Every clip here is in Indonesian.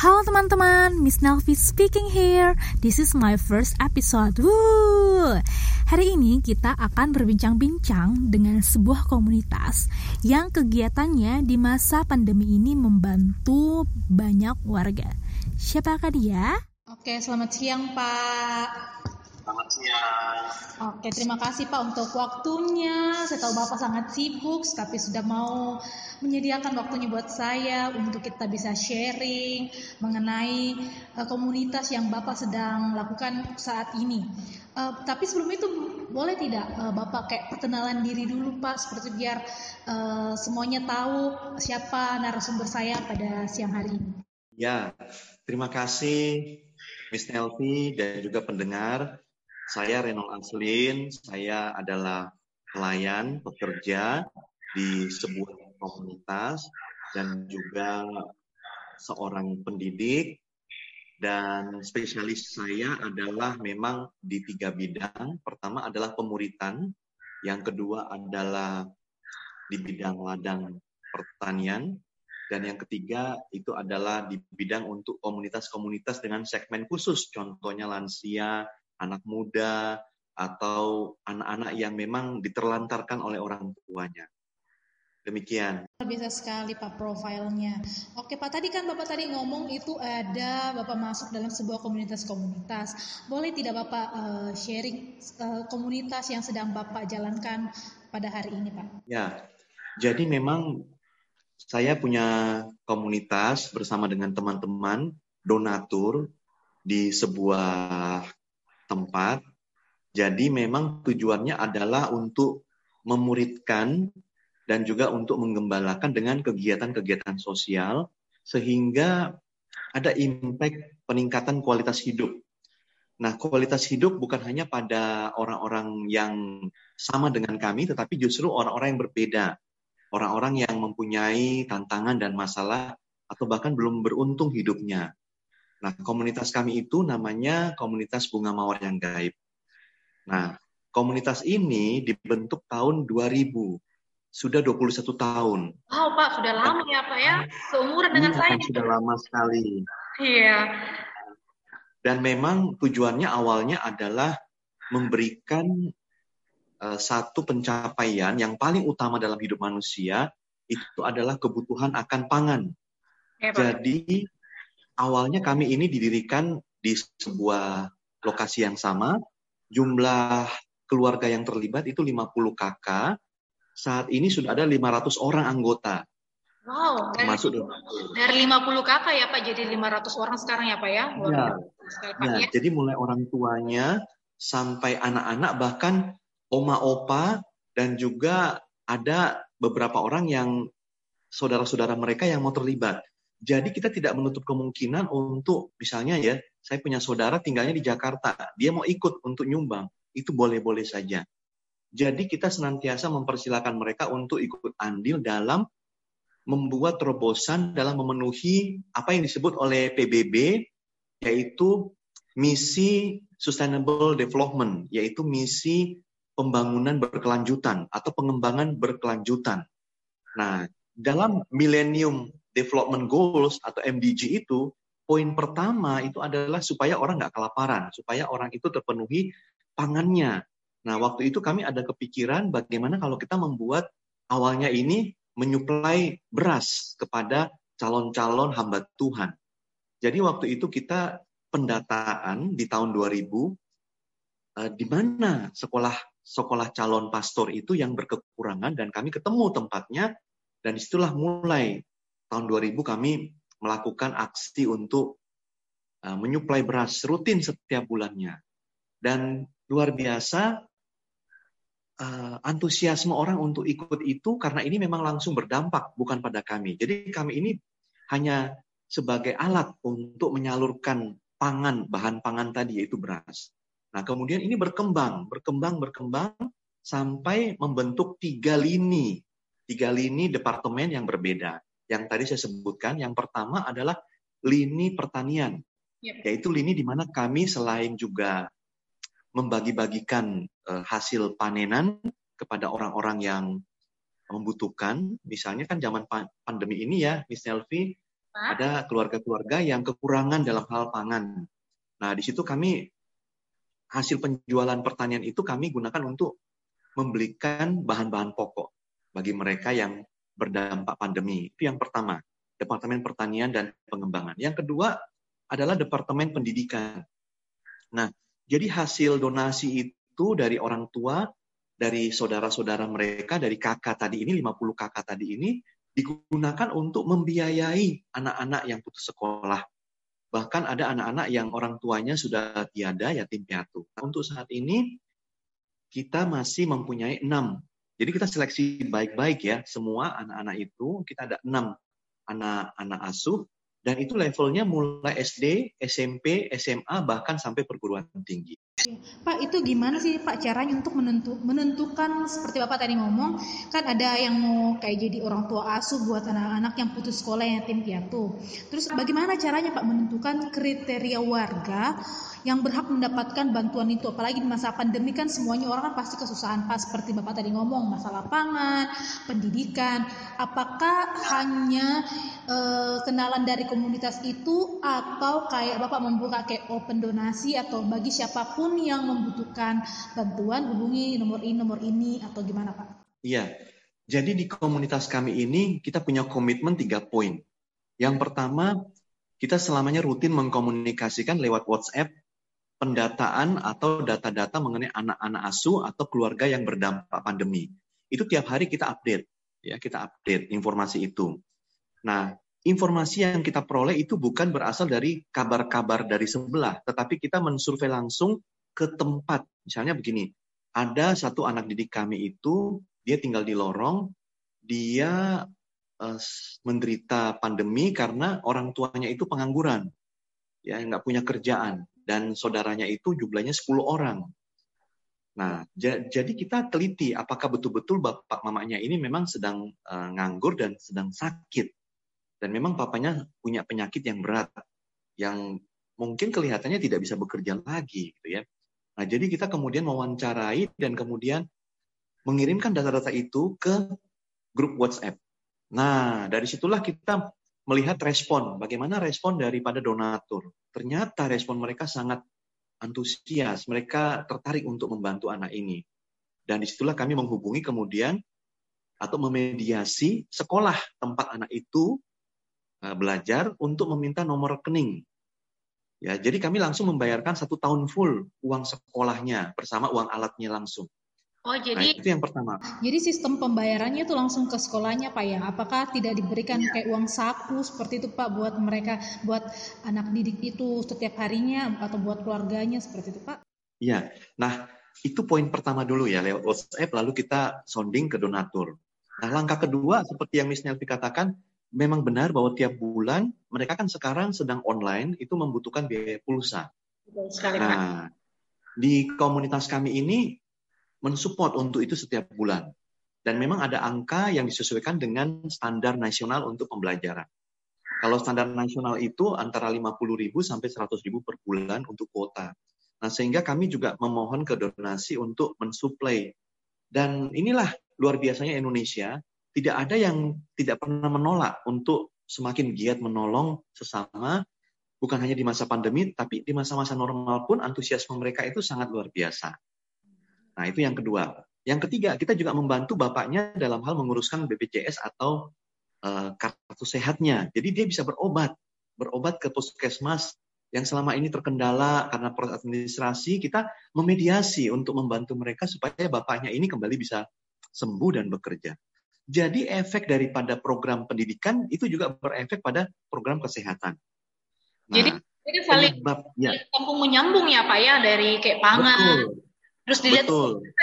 Halo teman-teman, Miss Nelvi speaking here. This is my first episode. Woo! Hari ini kita akan berbincang-bincang dengan sebuah komunitas yang kegiatannya di masa pandemi ini membantu banyak warga. Siapakah dia? Oke, selamat siang Pak. Oke, terima kasih Pak untuk waktunya. Saya tahu Bapak sangat sibuk, tapi sudah mau menyediakan waktunya buat saya untuk kita bisa sharing mengenai uh, komunitas yang Bapak sedang lakukan saat ini. Uh, tapi sebelum itu boleh tidak uh, Bapak kayak perkenalan diri dulu Pak seperti biar uh, semuanya tahu siapa narasumber saya pada siang hari ini. Ya, terima kasih Miss Nelvi dan juga pendengar. Saya Renol Anslin, saya adalah pelayan pekerja di sebuah komunitas dan juga seorang pendidik dan spesialis saya adalah memang di tiga bidang. Pertama adalah pemuritan, yang kedua adalah di bidang ladang pertanian, dan yang ketiga itu adalah di bidang untuk komunitas-komunitas dengan segmen khusus, contohnya lansia, anak muda, atau anak-anak yang memang diterlantarkan oleh orang tuanya. Demikian. Biasa sekali Pak profilnya. Oke Pak, tadi kan Bapak tadi ngomong itu ada Bapak masuk dalam sebuah komunitas-komunitas. Boleh tidak Bapak uh, sharing uh, komunitas yang sedang Bapak jalankan pada hari ini Pak? Ya, jadi memang saya punya komunitas bersama dengan teman-teman donatur di sebuah tempat. Jadi memang tujuannya adalah untuk memuridkan dan juga untuk menggembalakan dengan kegiatan-kegiatan sosial sehingga ada impact peningkatan kualitas hidup. Nah, kualitas hidup bukan hanya pada orang-orang yang sama dengan kami, tetapi justru orang-orang yang berbeda. Orang-orang yang mempunyai tantangan dan masalah atau bahkan belum beruntung hidupnya. Nah, komunitas kami itu namanya Komunitas Bunga Mawar yang Gaib. Nah, komunitas ini dibentuk tahun 2000 sudah 21 tahun. Wow, Pak, sudah lama ya, Pak ya? Seumuran dengan saya. Sudah lama sekali. Iya. Dan memang tujuannya awalnya adalah memberikan uh, satu pencapaian yang paling utama dalam hidup manusia itu adalah kebutuhan akan pangan. Ya, Jadi awalnya kami ini didirikan di sebuah lokasi yang sama, jumlah keluarga yang terlibat itu 50 kakak, saat ini sudah ada 500 orang anggota. Wow, dari, masuk dari 50 kakak ya Pak, jadi 500 orang sekarang ya Pak ya? Ya, ya, ya. jadi mulai orang tuanya sampai anak-anak bahkan oma opa dan juga ada beberapa orang yang saudara-saudara mereka yang mau terlibat. Jadi kita tidak menutup kemungkinan untuk misalnya ya, saya punya saudara tinggalnya di Jakarta, dia mau ikut untuk nyumbang, itu boleh-boleh saja. Jadi kita senantiasa mempersilahkan mereka untuk ikut andil dalam membuat terobosan dalam memenuhi apa yang disebut oleh PBB yaitu misi sustainable development yaitu misi pembangunan berkelanjutan atau pengembangan berkelanjutan. Nah, dalam Millennium Development Goals atau MDG itu poin pertama itu adalah supaya orang nggak kelaparan, supaya orang itu terpenuhi pangannya, Nah, waktu itu kami ada kepikiran bagaimana kalau kita membuat awalnya ini menyuplai beras kepada calon-calon hamba Tuhan. Jadi waktu itu kita pendataan di tahun 2000 eh, di mana sekolah sekolah calon pastor itu yang berkekurangan dan kami ketemu tempatnya dan di situlah mulai tahun 2000 kami melakukan aksi untuk uh, menyuplai beras rutin setiap bulannya. Dan luar biasa uh, antusiasme orang untuk ikut itu karena ini memang langsung berdampak bukan pada kami. Jadi kami ini hanya sebagai alat untuk menyalurkan pangan, bahan pangan tadi yaitu beras. Nah kemudian ini berkembang, berkembang, berkembang sampai membentuk tiga lini, tiga lini departemen yang berbeda. Yang tadi saya sebutkan, yang pertama adalah lini pertanian, yaitu lini di mana kami selain juga membagi-bagikan uh, hasil panenan kepada orang-orang yang membutuhkan. Misalnya kan zaman pandemi ini ya, Miss Nelvi, ada keluarga-keluarga yang kekurangan dalam hal pangan. Nah, di situ kami hasil penjualan pertanian itu kami gunakan untuk membelikan bahan-bahan pokok bagi mereka yang berdampak pandemi. Itu yang pertama, Departemen Pertanian dan Pengembangan. Yang kedua adalah Departemen Pendidikan. Nah, jadi hasil donasi itu dari orang tua, dari saudara-saudara mereka, dari kakak tadi ini, 50 kakak tadi ini, digunakan untuk membiayai anak-anak yang putus sekolah. Bahkan ada anak-anak yang orang tuanya sudah tiada, yatim piatu. Untuk saat ini, kita masih mempunyai enam jadi kita seleksi baik-baik ya, semua anak-anak itu kita ada enam anak-anak asuh dan itu levelnya mulai SD, SMP, SMA bahkan sampai perguruan tinggi. Pak itu gimana sih Pak caranya untuk menentu, menentukan seperti Bapak tadi ngomong kan ada yang mau kayak jadi orang tua asuh buat anak-anak yang putus sekolah yang tim piatu. Terus bagaimana caranya Pak menentukan kriteria warga yang berhak mendapatkan bantuan itu apalagi di masa pandemi kan semuanya orang kan pasti kesusahan pas seperti Bapak tadi ngomong masalah pangan, pendidikan. Apakah hanya e, kenalan dari komunitas itu atau kayak Bapak membuka kayak open donasi atau bagi siapa pun yang membutuhkan bantuan hubungi nomor ini nomor ini atau gimana Pak? Iya. Jadi di komunitas kami ini kita punya komitmen tiga poin. Yang pertama, kita selamanya rutin mengkomunikasikan lewat WhatsApp pendataan atau data-data mengenai anak-anak asuh atau keluarga yang berdampak pandemi. Itu tiap hari kita update, ya kita update informasi itu. Nah, informasi yang kita peroleh itu bukan berasal dari kabar-kabar dari sebelah, tetapi kita mensurvei langsung ke tempat. Misalnya begini, ada satu anak didik kami itu dia tinggal di lorong, dia uh, menderita pandemi karena orang tuanya itu pengangguran, ya nggak punya kerjaan dan saudaranya itu jumlahnya 10 orang. Nah, jadi kita teliti apakah betul-betul bapak mamanya ini memang sedang uh, nganggur dan sedang sakit. Dan memang papanya punya penyakit yang berat yang mungkin kelihatannya tidak bisa bekerja lagi gitu ya. Nah, jadi kita kemudian mewawancarai dan kemudian mengirimkan data-data itu ke grup WhatsApp. Nah, dari situlah kita melihat respon, bagaimana respon daripada donatur. Ternyata respon mereka sangat antusias, mereka tertarik untuk membantu anak ini. Dan di situlah kami menghubungi kemudian atau memediasi sekolah tempat anak itu e, belajar untuk meminta nomor rekening. Ya, jadi kami langsung membayarkan satu tahun full uang sekolahnya bersama uang alatnya langsung. Oh nah, jadi nah, itu yang pertama. Jadi sistem pembayarannya itu langsung ke sekolahnya pak ya? Apakah tidak diberikan ya. kayak uang saku seperti itu pak buat mereka buat anak didik itu setiap harinya atau buat keluarganya seperti itu pak? Iya. Nah itu poin pertama dulu ya lewat WhatsApp lalu kita sounding ke donatur. Nah langkah kedua seperti yang Miss Nelvi katakan memang benar bahwa tiap bulan mereka kan sekarang sedang online itu membutuhkan biaya pulsa. Sekali, nah, di komunitas kami ini mensupport untuk itu setiap bulan. Dan memang ada angka yang disesuaikan dengan standar nasional untuk pembelajaran. Kalau standar nasional itu antara 50.000 sampai 100.000 per bulan untuk kuota. Nah, sehingga kami juga memohon ke donasi untuk mensuplai. Dan inilah luar biasanya Indonesia, tidak ada yang tidak pernah menolak untuk semakin giat menolong sesama, bukan hanya di masa pandemi, tapi di masa-masa normal pun antusiasme mereka itu sangat luar biasa. Nah, itu yang kedua. Yang ketiga, kita juga membantu bapaknya dalam hal menguruskan BPJS atau uh, kartu sehatnya. Jadi dia bisa berobat, berobat ke puskesmas yang selama ini terkendala karena proses administrasi, kita memediasi untuk membantu mereka supaya bapaknya ini kembali bisa sembuh dan bekerja. Jadi efek daripada program pendidikan itu juga berefek pada program kesehatan. Nah, jadi jadi saling ya. kampung menyambung ya Pak ya dari kayak pangan, Betul Terus dilihat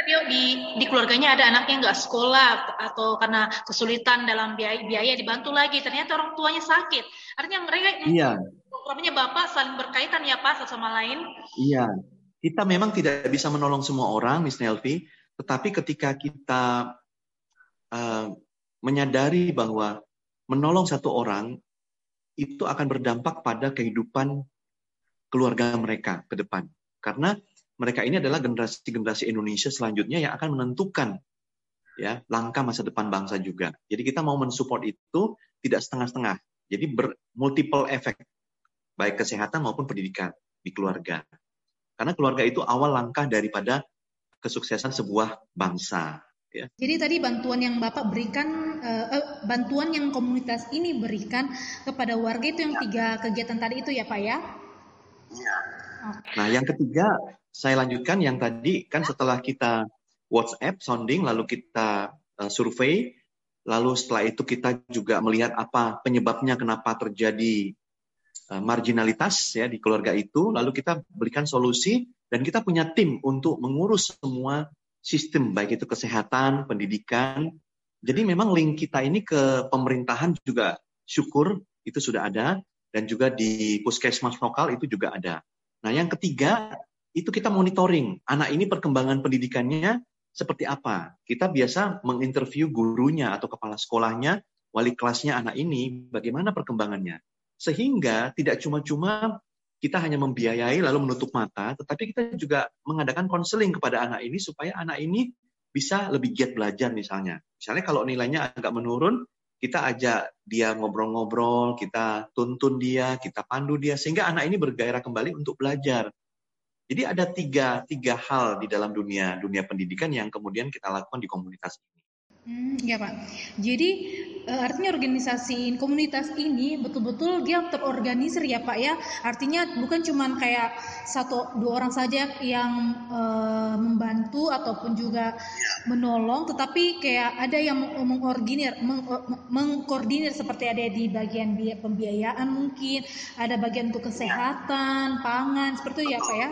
dia di di keluarganya ada anaknya nggak sekolah atau karena kesulitan dalam biaya, biaya dibantu lagi. Ternyata orang tuanya sakit. Artinya mereka iya. programnya bapak saling berkaitan ya pak satu sama lain. Iya. Kita memang tidak bisa menolong semua orang, Miss Nelvi. Tetapi ketika kita uh, menyadari bahwa menolong satu orang itu akan berdampak pada kehidupan keluarga mereka ke depan. Karena mereka ini adalah generasi-generasi Indonesia selanjutnya yang akan menentukan ya langkah masa depan bangsa juga. Jadi kita mau mensupport itu tidak setengah-setengah. Jadi bermultiple efek, baik kesehatan maupun pendidikan di keluarga. Karena keluarga itu awal langkah daripada kesuksesan sebuah bangsa. Ya. Jadi tadi bantuan yang Bapak berikan, uh, bantuan yang komunitas ini berikan kepada warga itu yang tiga kegiatan tadi itu ya Pak ya? Iya. Nah yang ketiga saya lanjutkan yang tadi kan setelah kita WhatsApp sounding lalu kita uh, survei lalu setelah itu kita juga melihat apa penyebabnya kenapa terjadi uh, marginalitas ya di keluarga itu lalu kita berikan solusi dan kita punya tim untuk mengurus semua sistem baik itu kesehatan, pendidikan. Jadi memang link kita ini ke pemerintahan juga syukur itu sudah ada dan juga di puskesmas lokal itu juga ada. Nah, yang ketiga itu kita monitoring anak ini perkembangan pendidikannya seperti apa. Kita biasa menginterview gurunya atau kepala sekolahnya, wali kelasnya anak ini, bagaimana perkembangannya. Sehingga tidak cuma-cuma kita hanya membiayai lalu menutup mata, tetapi kita juga mengadakan konseling kepada anak ini supaya anak ini bisa lebih giat belajar misalnya. Misalnya kalau nilainya agak menurun, kita ajak dia ngobrol-ngobrol, kita tuntun dia, kita pandu dia, sehingga anak ini bergairah kembali untuk belajar. Jadi ada tiga, tiga hal di dalam dunia dunia pendidikan yang kemudian kita lakukan di komunitas ini. Hmm, ya Pak. Jadi uh, artinya organisasi komunitas ini betul-betul dia terorganisir ya Pak ya. Artinya bukan cuma kayak satu dua orang saja yang uh, membantu ataupun juga menolong, tetapi kayak ada yang mengkoordinir, meng, mengkoordinir seperti ada di bagian pembiayaan mungkin, ada bagian untuk kesehatan, pangan, seperti itu ya Pak ya.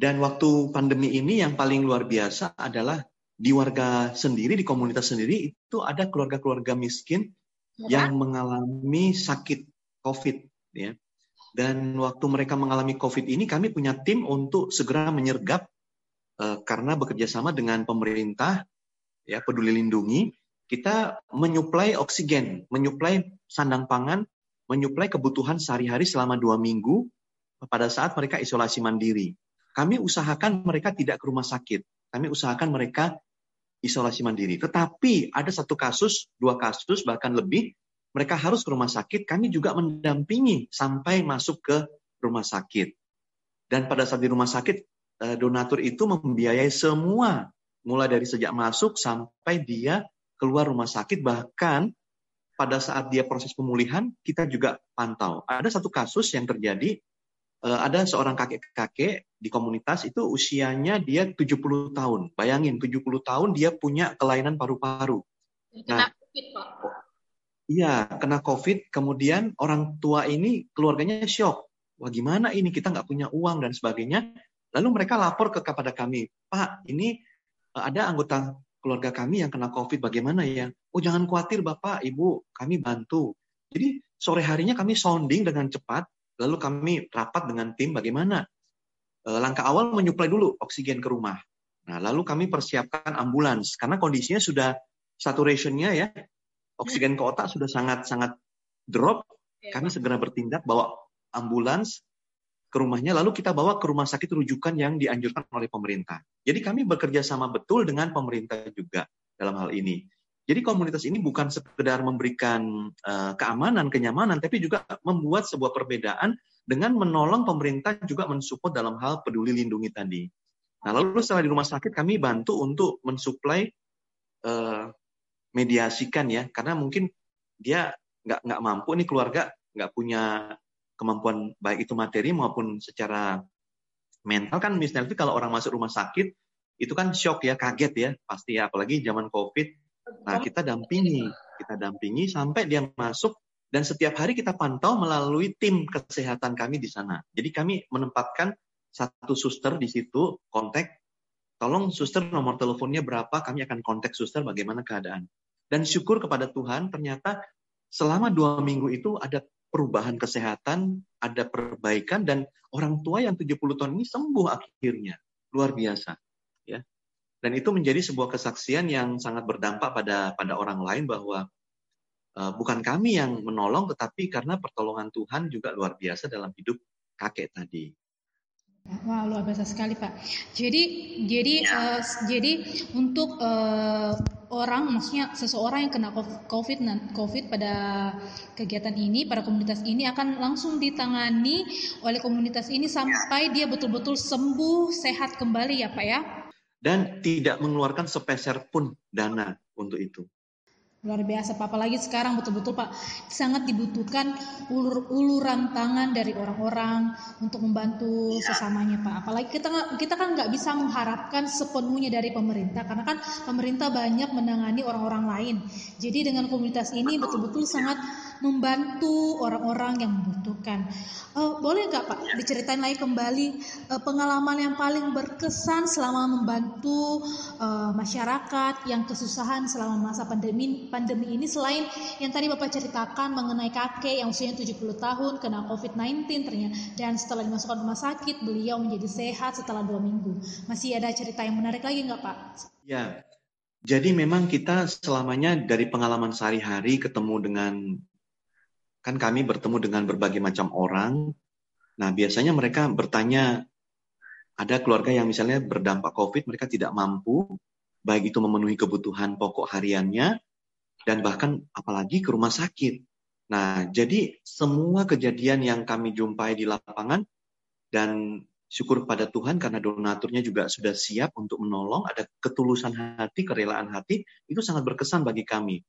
Dan waktu pandemi ini yang paling luar biasa adalah di warga sendiri, di komunitas sendiri itu ada keluarga-keluarga miskin ya. yang mengalami sakit COVID, ya. Dan waktu mereka mengalami COVID ini, kami punya tim untuk segera menyergap uh, karena bekerja sama dengan pemerintah, ya Peduli Lindungi, kita menyuplai oksigen, menyuplai sandang pangan, menyuplai kebutuhan sehari-hari selama dua minggu pada saat mereka isolasi mandiri. Kami usahakan mereka tidak ke rumah sakit. Kami usahakan mereka isolasi mandiri. Tetapi ada satu kasus, dua kasus, bahkan lebih, mereka harus ke rumah sakit. Kami juga mendampingi sampai masuk ke rumah sakit. Dan pada saat di rumah sakit, eh, donatur itu membiayai semua, mulai dari sejak masuk sampai dia keluar rumah sakit. Bahkan pada saat dia proses pemulihan, kita juga pantau. Ada satu kasus yang terjadi, ada seorang kakek-kakek di komunitas itu usianya dia 70 tahun. Bayangin 70 tahun dia punya kelainan paru-paru. Nah, COVID, Pak. Iya, kena COVID, kemudian orang tua ini keluarganya shock. Wah gimana ini, kita nggak punya uang dan sebagainya. Lalu mereka lapor ke kepada kami, Pak, ini eh, ada anggota keluarga kami yang kena COVID, bagaimana ya? Oh jangan khawatir Bapak, Ibu, kami bantu. Jadi sore harinya kami sounding dengan cepat, Lalu kami rapat dengan tim bagaimana eh, langkah awal menyuplai dulu oksigen ke rumah. Nah, lalu kami persiapkan ambulans karena kondisinya sudah saturationnya ya, oksigen ke otak sudah sangat sangat drop. Iya, kami segera bertindak bawa ambulans ke rumahnya, lalu kita bawa ke rumah sakit rujukan yang dianjurkan oleh pemerintah. Jadi kami bekerja sama betul dengan pemerintah juga dalam hal ini. Jadi komunitas ini bukan sekedar memberikan uh, keamanan, kenyamanan, tapi juga membuat sebuah perbedaan dengan menolong pemerintah juga mensupport dalam hal peduli lindungi tadi. Nah, lalu setelah di rumah sakit kami bantu untuk mensuplai uh, mediasikan ya, karena mungkin dia nggak nggak mampu nih keluarga nggak punya kemampuan baik itu materi maupun secara mental kan misalnya kalau orang masuk rumah sakit itu kan shock ya kaget ya pasti ya apalagi zaman covid Nah, kita dampingi, kita dampingi sampai dia masuk dan setiap hari kita pantau melalui tim kesehatan kami di sana. Jadi kami menempatkan satu suster di situ kontak tolong suster nomor teleponnya berapa kami akan kontak suster bagaimana keadaan. Dan syukur kepada Tuhan ternyata selama dua minggu itu ada perubahan kesehatan ada perbaikan dan orang tua yang 70 tahun ini sembuh akhirnya. Luar biasa dan itu menjadi sebuah kesaksian yang sangat berdampak pada pada orang lain bahwa uh, bukan kami yang menolong, tetapi karena pertolongan Tuhan juga luar biasa dalam hidup kakek tadi. Wah luar biasa sekali Pak. Jadi jadi uh, jadi untuk uh, orang maksudnya seseorang yang kena COVID COVID pada kegiatan ini pada komunitas ini akan langsung ditangani oleh komunitas ini sampai dia betul-betul sembuh sehat kembali ya Pak ya. Dan tidak mengeluarkan sepeser pun dana untuk itu. Luar biasa Pak, apalagi sekarang betul-betul Pak sangat dibutuhkan ulur uluran tangan dari orang-orang untuk membantu sesamanya Pak. Apalagi kita kita kan nggak bisa mengharapkan sepenuhnya dari pemerintah karena kan pemerintah banyak menangani orang-orang lain. Jadi dengan komunitas ini betul-betul sangat membantu orang-orang yang membutuhkan. Uh, boleh nggak Pak diceritain lagi kembali uh, pengalaman yang paling berkesan selama membantu uh, masyarakat yang kesusahan selama masa pandemi pandemi ini selain yang tadi Bapak ceritakan mengenai kakek yang usianya 70 tahun kena COVID-19 ternyata dan setelah dimasukkan rumah sakit beliau menjadi sehat setelah dua minggu. Masih ada cerita yang menarik lagi nggak Pak? Ya, jadi memang kita selamanya dari pengalaman sehari-hari ketemu dengan kan kami bertemu dengan berbagai macam orang. Nah, biasanya mereka bertanya, ada keluarga yang misalnya berdampak COVID, mereka tidak mampu, baik itu memenuhi kebutuhan pokok hariannya, dan bahkan apalagi ke rumah sakit. Nah, jadi semua kejadian yang kami jumpai di lapangan, dan syukur pada Tuhan karena donaturnya juga sudah siap untuk menolong, ada ketulusan hati, kerelaan hati, itu sangat berkesan bagi kami.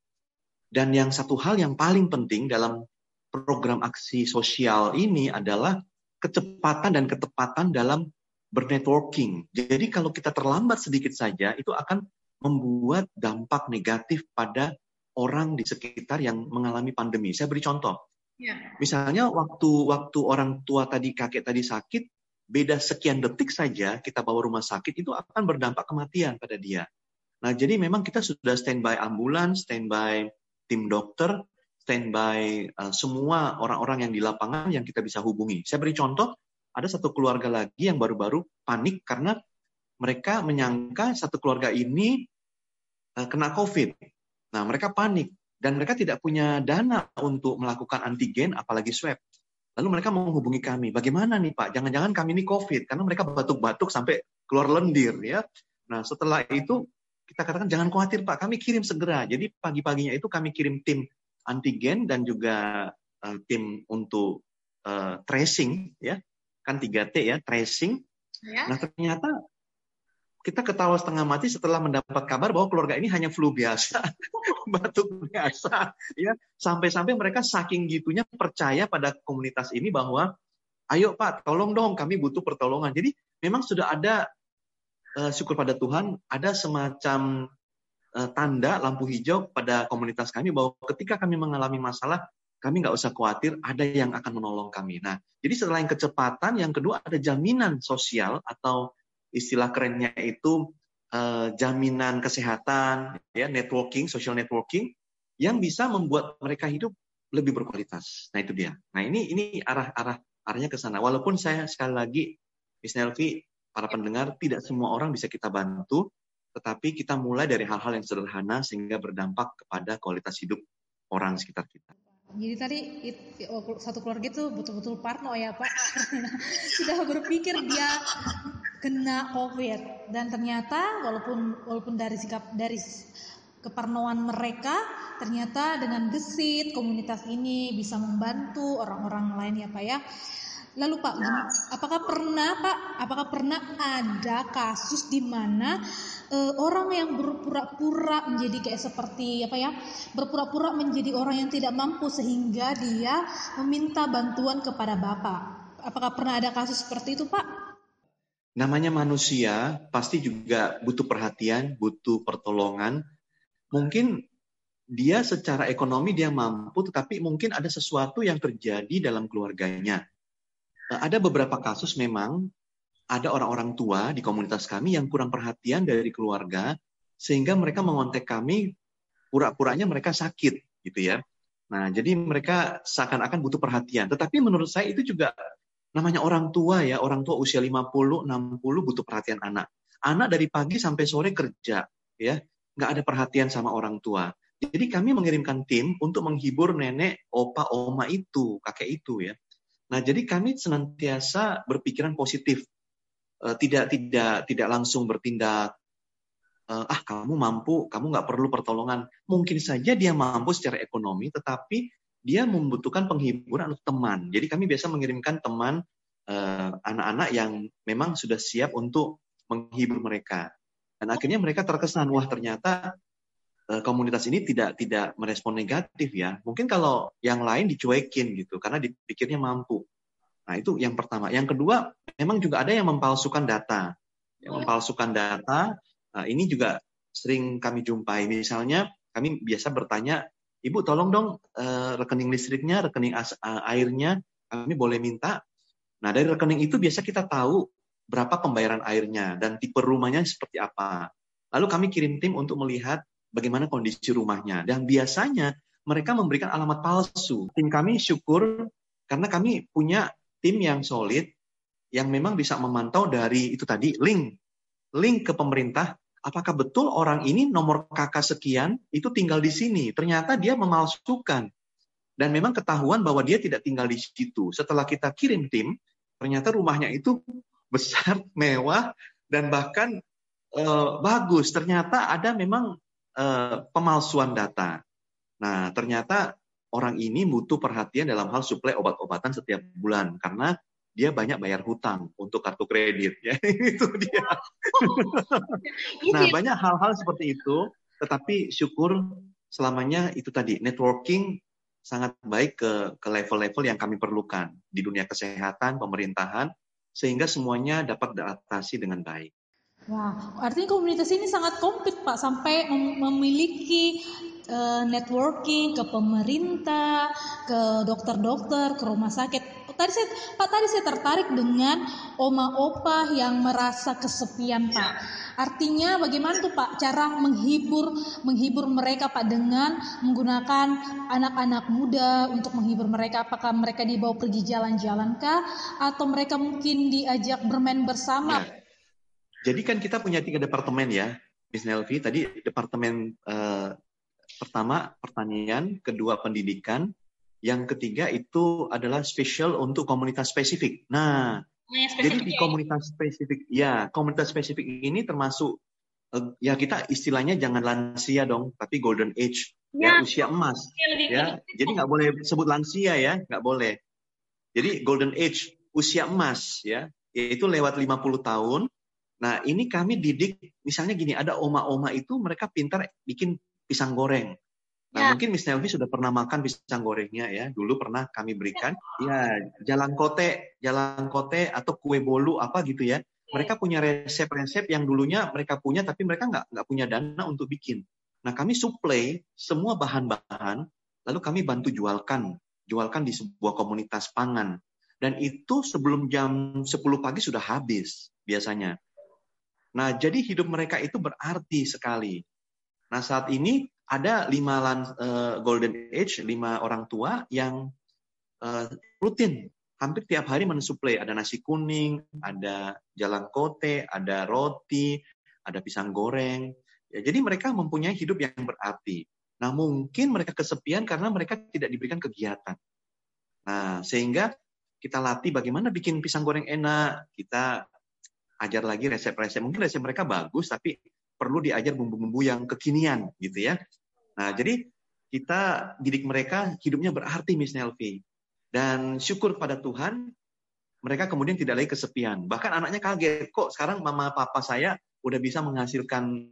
Dan yang satu hal yang paling penting dalam program aksi sosial ini adalah kecepatan dan ketepatan dalam bernetworking. Jadi kalau kita terlambat sedikit saja, itu akan membuat dampak negatif pada orang di sekitar yang mengalami pandemi. Saya beri contoh. Ya. Misalnya waktu waktu orang tua tadi kakek tadi sakit, beda sekian detik saja kita bawa rumah sakit itu akan berdampak kematian pada dia. Nah, jadi memang kita sudah standby ambulans, standby tim dokter, standby uh, semua orang-orang yang di lapangan yang kita bisa hubungi. Saya beri contoh, ada satu keluarga lagi yang baru-baru panik karena mereka menyangka satu keluarga ini uh, kena COVID. Nah, mereka panik dan mereka tidak punya dana untuk melakukan antigen apalagi swab. Lalu mereka menghubungi kami, bagaimana nih Pak? Jangan-jangan kami ini COVID karena mereka batuk-batuk sampai keluar lendir ya. Nah, setelah itu kita katakan jangan khawatir Pak, kami kirim segera. Jadi pagi-paginya itu kami kirim tim antigen dan juga uh, tim untuk uh, tracing ya kan 3T ya tracing ya. nah ternyata kita ketawa setengah mati setelah mendapat kabar bahwa keluarga ini hanya flu biasa, batuk biasa, ya. Sampai-sampai mereka saking gitunya percaya pada komunitas ini bahwa, ayo Pak, tolong dong, kami butuh pertolongan. Jadi memang sudah ada uh, syukur pada Tuhan, ada semacam tanda lampu hijau pada komunitas kami bahwa ketika kami mengalami masalah, kami nggak usah khawatir, ada yang akan menolong kami. Nah, jadi setelah yang kecepatan, yang kedua ada jaminan sosial atau istilah kerennya itu uh, jaminan kesehatan, ya networking, social networking, yang bisa membuat mereka hidup lebih berkualitas. Nah itu dia. Nah ini ini arah arah arahnya ke sana. Walaupun saya sekali lagi, Miss Nelvi, para pendengar, tidak semua orang bisa kita bantu, tetapi kita mulai dari hal-hal yang sederhana sehingga berdampak kepada kualitas hidup orang sekitar kita. Jadi tadi it, satu keluarga itu betul-betul parno ya Pak, sudah berpikir dia kena COVID dan ternyata walaupun walaupun dari sikap dari keparnoan mereka ternyata dengan gesit komunitas ini bisa membantu orang-orang lain ya Pak ya. Lalu Pak, apakah pernah Pak, apakah pernah ada kasus di mana uh, orang yang berpura-pura menjadi kayak seperti apa ya berpura-pura menjadi orang yang tidak mampu sehingga dia meminta bantuan kepada bapak. Apakah pernah ada kasus seperti itu pak? Namanya manusia pasti juga butuh perhatian butuh pertolongan. Mungkin dia secara ekonomi dia mampu tetapi mungkin ada sesuatu yang terjadi dalam keluarganya. Eh, ada beberapa kasus memang ada orang-orang tua di komunitas kami yang kurang perhatian dari keluarga sehingga mereka mengontek kami pura-puranya mereka sakit gitu ya. Nah, jadi mereka seakan-akan butuh perhatian. Tetapi menurut saya itu juga namanya orang tua ya, orang tua usia 50, 60 butuh perhatian anak. Anak dari pagi sampai sore kerja ya, nggak ada perhatian sama orang tua. Jadi kami mengirimkan tim untuk menghibur nenek, opa, oma itu, kakek itu ya. Nah, jadi kami senantiasa berpikiran positif uh, tidak tidak tidak langsung bertindak uh, ah kamu mampu, kamu nggak perlu pertolongan. Mungkin saja dia mampu secara ekonomi, tetapi dia membutuhkan penghiburan atau teman. Jadi kami biasa mengirimkan teman anak-anak uh, yang memang sudah siap untuk menghibur mereka. Dan akhirnya mereka terkesan, wah ternyata komunitas ini tidak tidak merespon negatif ya. Mungkin kalau yang lain dicuekin gitu karena dipikirnya mampu. Nah, itu yang pertama. Yang kedua, memang juga ada yang mempalsukan data. Yang mempalsukan data Nah, ini juga sering kami jumpai. Misalnya kami biasa bertanya, Ibu tolong dong uh, rekening listriknya, rekening as, uh, airnya, kami boleh minta. Nah dari rekening itu biasa kita tahu berapa pembayaran airnya dan tipe rumahnya seperti apa. Lalu kami kirim tim untuk melihat bagaimana kondisi rumahnya. Dan biasanya mereka memberikan alamat palsu. Tim kami syukur karena kami punya tim yang solid yang memang bisa memantau dari itu tadi link link ke pemerintah apakah betul orang ini nomor kakak sekian itu tinggal di sini? Ternyata dia memalsukan. Dan memang ketahuan bahwa dia tidak tinggal di situ. Setelah kita kirim tim, ternyata rumahnya itu besar, mewah, dan bahkan eh, bagus. Ternyata ada memang eh, pemalsuan data. Nah, ternyata orang ini butuh perhatian dalam hal suplai obat-obatan setiap bulan karena dia banyak bayar hutang untuk kartu kredit ya. Itu dia. Nah banyak hal-hal seperti itu tetapi syukur selamanya itu tadi networking sangat baik ke ke level-level yang kami perlukan di dunia kesehatan pemerintahan sehingga semuanya dapat diatasi dengan baik. Wah, artinya komunitas ini sangat komplit Pak sampai mem memiliki uh, networking ke pemerintah, ke dokter-dokter, ke rumah sakit Tadi saya, Pak tadi saya tertarik dengan oma opa yang merasa kesepian Pak. Artinya bagaimana tuh Pak cara menghibur menghibur mereka Pak dengan menggunakan anak-anak muda untuk menghibur mereka apakah mereka dibawa pergi jalan-jalan kah atau mereka mungkin diajak bermain bersama? Ya. Jadi kan kita punya tiga departemen ya, Miss Nelvi. Tadi departemen eh, pertama pertanian, kedua pendidikan, yang ketiga itu adalah spesial untuk komunitas spesifik. Nah, jadi di ya? komunitas spesifik, ya komunitas spesifik ini termasuk uh, ya kita istilahnya jangan lansia dong, tapi golden age, ya, ya usia emas, ya. Jadi nggak boleh sebut lansia ya, nggak boleh. Jadi golden age, usia emas ya, yaitu lewat 50 tahun. Nah, ini kami didik, misalnya gini, ada oma-oma itu mereka pintar bikin pisang goreng. Nah, ya. mungkin Miss Nelvi sudah pernah makan pisang gorengnya ya. Dulu pernah kami berikan. Ya, jalan kote, jalan kote atau kue bolu apa gitu ya. Mereka punya resep-resep yang dulunya mereka punya tapi mereka nggak nggak punya dana untuk bikin. Nah, kami suplai semua bahan-bahan lalu kami bantu jualkan, jualkan di sebuah komunitas pangan. Dan itu sebelum jam 10 pagi sudah habis biasanya. Nah, jadi hidup mereka itu berarti sekali. Nah, saat ini ada lima uh, golden age, lima orang tua yang uh, rutin hampir tiap hari mensuplai. Ada nasi kuning, ada jalan kote, ada roti, ada pisang goreng. Ya, jadi mereka mempunyai hidup yang berarti. Nah mungkin mereka kesepian karena mereka tidak diberikan kegiatan. Nah sehingga kita latih bagaimana bikin pisang goreng enak. Kita ajar lagi resep-resep. Mungkin resep mereka bagus, tapi perlu diajar bumbu-bumbu yang kekinian gitu ya. Nah, jadi kita didik mereka hidupnya berarti Miss Nelvi. Dan syukur kepada Tuhan, mereka kemudian tidak lagi kesepian. Bahkan anaknya kaget, kok sekarang mama papa saya udah bisa menghasilkan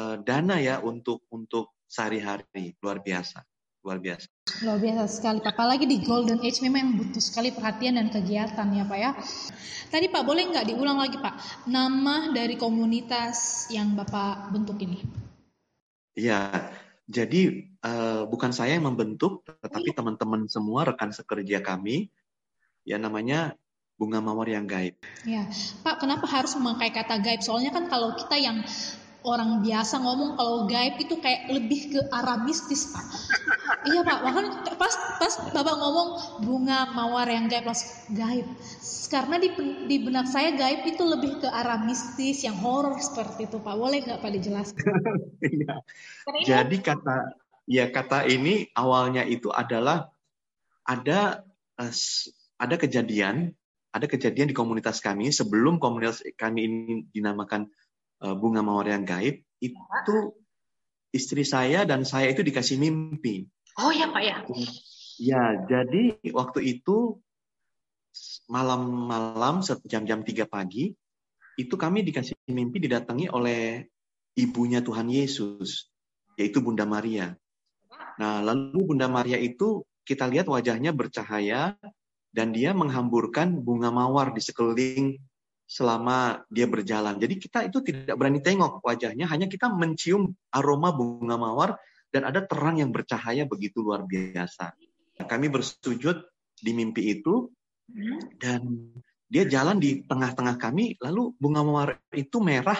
uh, dana ya untuk untuk sehari-hari. Luar biasa. Luar biasa. Luar biasa sekali Pak. Apalagi di Golden Age memang butuh sekali perhatian dan kegiatan ya Pak ya. Tadi Pak boleh nggak diulang lagi Pak nama dari komunitas yang Bapak bentuk ini? Iya, jadi uh, bukan saya yang membentuk, tetapi iya. teman-teman semua rekan sekerja kami, ya namanya bunga mawar yang gaib. Ya, Pak, kenapa harus memakai kata gaib? Soalnya kan kalau kita yang orang biasa ngomong kalau gaib itu kayak lebih ke arah mistis pak. Iya pak. Bahkan pas pas bapak ngomong bunga mawar yang gaib pas gaib. Karena di, di benak saya gaib itu lebih ke arah mistis yang horor seperti itu pak. Boleh nggak pak dijelaskan? Iya. jadi kata ya kata ini awalnya itu adalah ada uh, ada kejadian ada kejadian di komunitas kami sebelum komunitas kami ini dinamakan Bunga Mawar yang Gaib, itu istri saya dan saya itu dikasih mimpi. Oh ya Pak ya. Ya, jadi waktu itu malam-malam jam-jam 3 pagi itu kami dikasih mimpi didatangi oleh ibunya Tuhan Yesus, yaitu Bunda Maria. Nah, lalu Bunda Maria itu kita lihat wajahnya bercahaya dan dia menghamburkan bunga mawar di sekeliling selama dia berjalan. Jadi kita itu tidak berani tengok wajahnya, hanya kita mencium aroma bunga mawar dan ada terang yang bercahaya begitu luar biasa. Kami bersujud di mimpi itu dan dia jalan di tengah-tengah kami, lalu bunga mawar itu merah,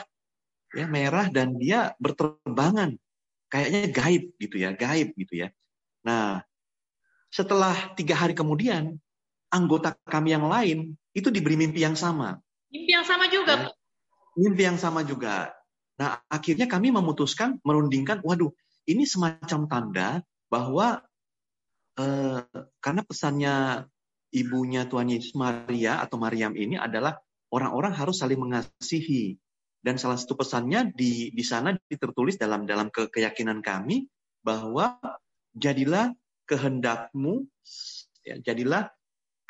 ya merah dan dia berterbangan, kayaknya gaib gitu ya, gaib gitu ya. Nah, setelah tiga hari kemudian, anggota kami yang lain itu diberi mimpi yang sama. Mimpi yang sama juga, ya, Mimpi yang sama juga. Nah, akhirnya kami memutuskan merundingkan, waduh, ini semacam tanda bahwa eh, karena pesannya ibunya Tuhan Yesus Maria atau Maryam ini adalah orang-orang harus saling mengasihi. Dan salah satu pesannya di di sana ditertulis dalam dalam ke, keyakinan kami bahwa jadilah kehendakmu ya, jadilah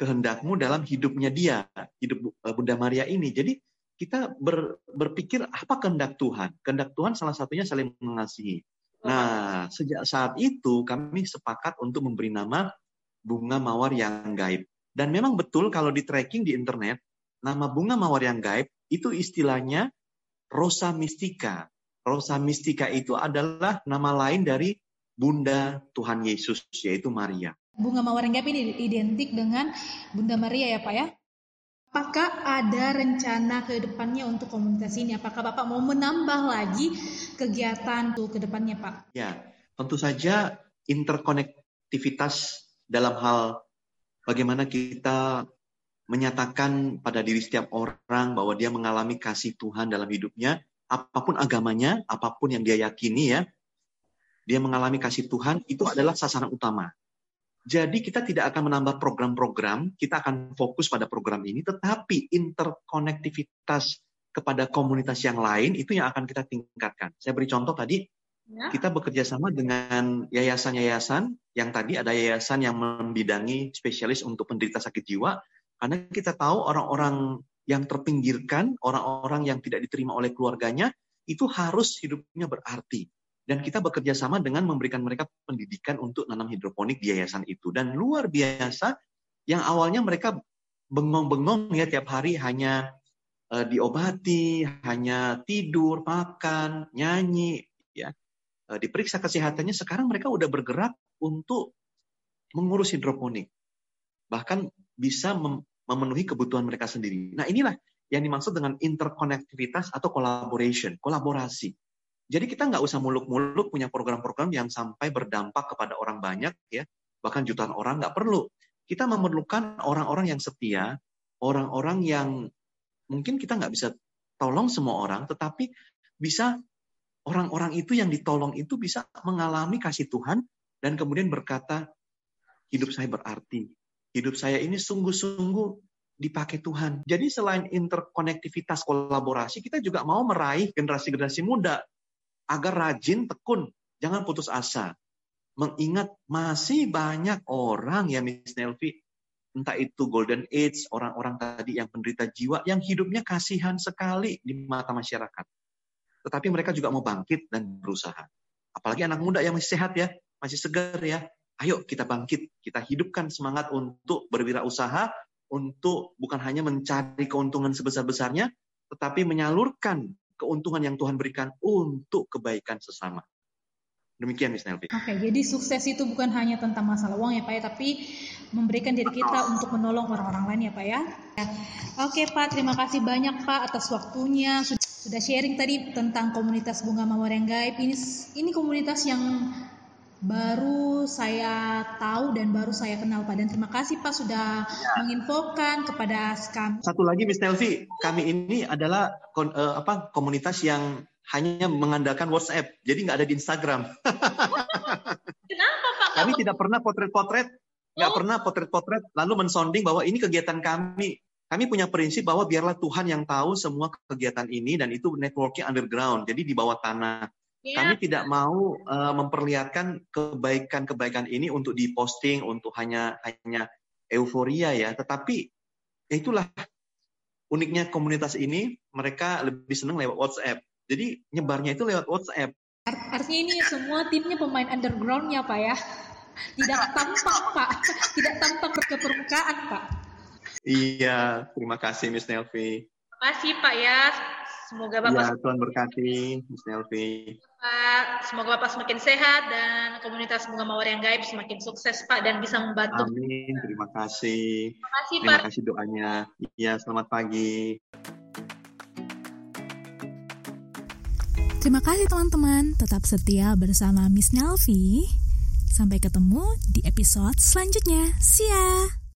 kehendakmu dalam hidupnya dia, hidup eh, Bunda Maria ini. Jadi kita ber, berpikir apa kehendak Tuhan? Kehendak Tuhan salah satunya saling mengasihi. Nah, sejak saat itu kami sepakat untuk memberi nama bunga mawar yang gaib. Dan memang betul kalau di tracking di internet, nama bunga mawar yang gaib itu istilahnya Rosa Mystica. Rosa Mystica itu adalah nama lain dari Bunda Tuhan Yesus, yaitu Maria. Bunga mawar gaib ini identik dengan Bunda Maria ya Pak ya? Apakah ada rencana ke depannya untuk komunitas ini? Apakah Bapak mau menambah lagi kegiatan tuh ke depannya Pak? Ya, tentu saja interkonektivitas dalam hal bagaimana kita menyatakan pada diri setiap orang bahwa dia mengalami kasih Tuhan dalam hidupnya, apa pun agamanya, apa pun yang dia yakini ya, dia mengalami kasih Tuhan, itu adalah sasaran utama. Jadi kita tidak akan menambah program-program, kita akan fokus pada program ini, tetapi interkonektivitas kepada komunitas yang lain itu yang akan kita tingkatkan. Saya beri contoh tadi, Ya. Kita bekerja sama dengan yayasan-yayasan yang tadi ada yayasan yang membidangi spesialis untuk penderita sakit jiwa karena kita tahu orang-orang yang terpinggirkan, orang-orang yang tidak diterima oleh keluarganya itu harus hidupnya berarti. Dan kita bekerja sama dengan memberikan mereka pendidikan untuk nanam hidroponik di yayasan itu. Dan luar biasa, yang awalnya mereka bengong-bengong ya tiap hari hanya uh, diobati, hanya tidur, makan, nyanyi, ya Eh, diperiksa kesehatannya, sekarang mereka udah bergerak untuk mengurus hidroponik. Bahkan bisa memenuhi kebutuhan mereka sendiri. Nah inilah yang dimaksud dengan interkonektivitas atau collaboration, kolaborasi. Jadi kita nggak usah muluk-muluk punya program-program yang sampai berdampak kepada orang banyak, ya bahkan jutaan orang nggak perlu. Kita memerlukan orang-orang yang setia, orang-orang yang mungkin kita nggak bisa tolong semua orang, tetapi bisa orang-orang itu yang ditolong itu bisa mengalami kasih Tuhan dan kemudian berkata, hidup saya berarti. Hidup saya ini sungguh-sungguh dipakai Tuhan. Jadi selain interkonektivitas kolaborasi, kita juga mau meraih generasi-generasi muda agar rajin, tekun, jangan putus asa. Mengingat masih banyak orang ya Miss Nelvi, entah itu golden age, orang-orang tadi yang penderita jiwa, yang hidupnya kasihan sekali di mata masyarakat tetapi mereka juga mau bangkit dan berusaha. Apalagi anak muda yang masih sehat ya, masih segar ya. Ayo kita bangkit, kita hidupkan semangat untuk berwirausaha, untuk bukan hanya mencari keuntungan sebesar-besarnya, tetapi menyalurkan keuntungan yang Tuhan berikan untuk kebaikan sesama. Demikian Miss Nelvi. Oke, jadi sukses itu bukan hanya tentang masalah uang ya Pak ya, tapi memberikan diri kita untuk menolong orang-orang lain ya Pak ya. Oke Pak, terima kasih banyak Pak atas waktunya sudah sharing tadi tentang komunitas bunga mawar yang gaib. Ini ini komunitas yang baru saya tahu dan baru saya kenal Pak dan terima kasih Pak sudah ya. menginfokan kepada kami. Satu lagi Miss Nelvi, kami ini adalah kon, uh, apa komunitas yang hanya mengandalkan WhatsApp, jadi nggak ada di Instagram. Kenapa Pak? Kami tidak pernah potret-potret, nggak oh. pernah potret-potret lalu mensonding bahwa ini kegiatan kami kami punya prinsip bahwa biarlah Tuhan yang tahu semua kegiatan ini dan itu networking underground, jadi di bawah tanah. Yeah. Kami tidak mau uh, memperlihatkan kebaikan-kebaikan ini untuk diposting untuk hanya hanya euforia ya, tetapi ya itulah uniknya komunitas ini mereka lebih senang lewat WhatsApp. Jadi nyebarnya itu lewat WhatsApp. Artinya ini semua timnya pemain undergroundnya Pak ya? Tidak tampak Pak, tidak tampak ke permukaan Pak. Iya, terima kasih Miss Nelvi. Terima kasih Pak ya. Semoga Bapak... Ya, Tuhan berkati Miss Nelvi. Pak, semoga Bapak semakin sehat dan komunitas Bunga Mawar yang gaib semakin sukses Pak dan bisa membantu. Amin, terima kasih. Terima kasih Pak. Terima kasih doanya. Iya, selamat pagi. Terima kasih teman-teman, tetap setia bersama Miss Nelvi. Sampai ketemu di episode selanjutnya. See ya!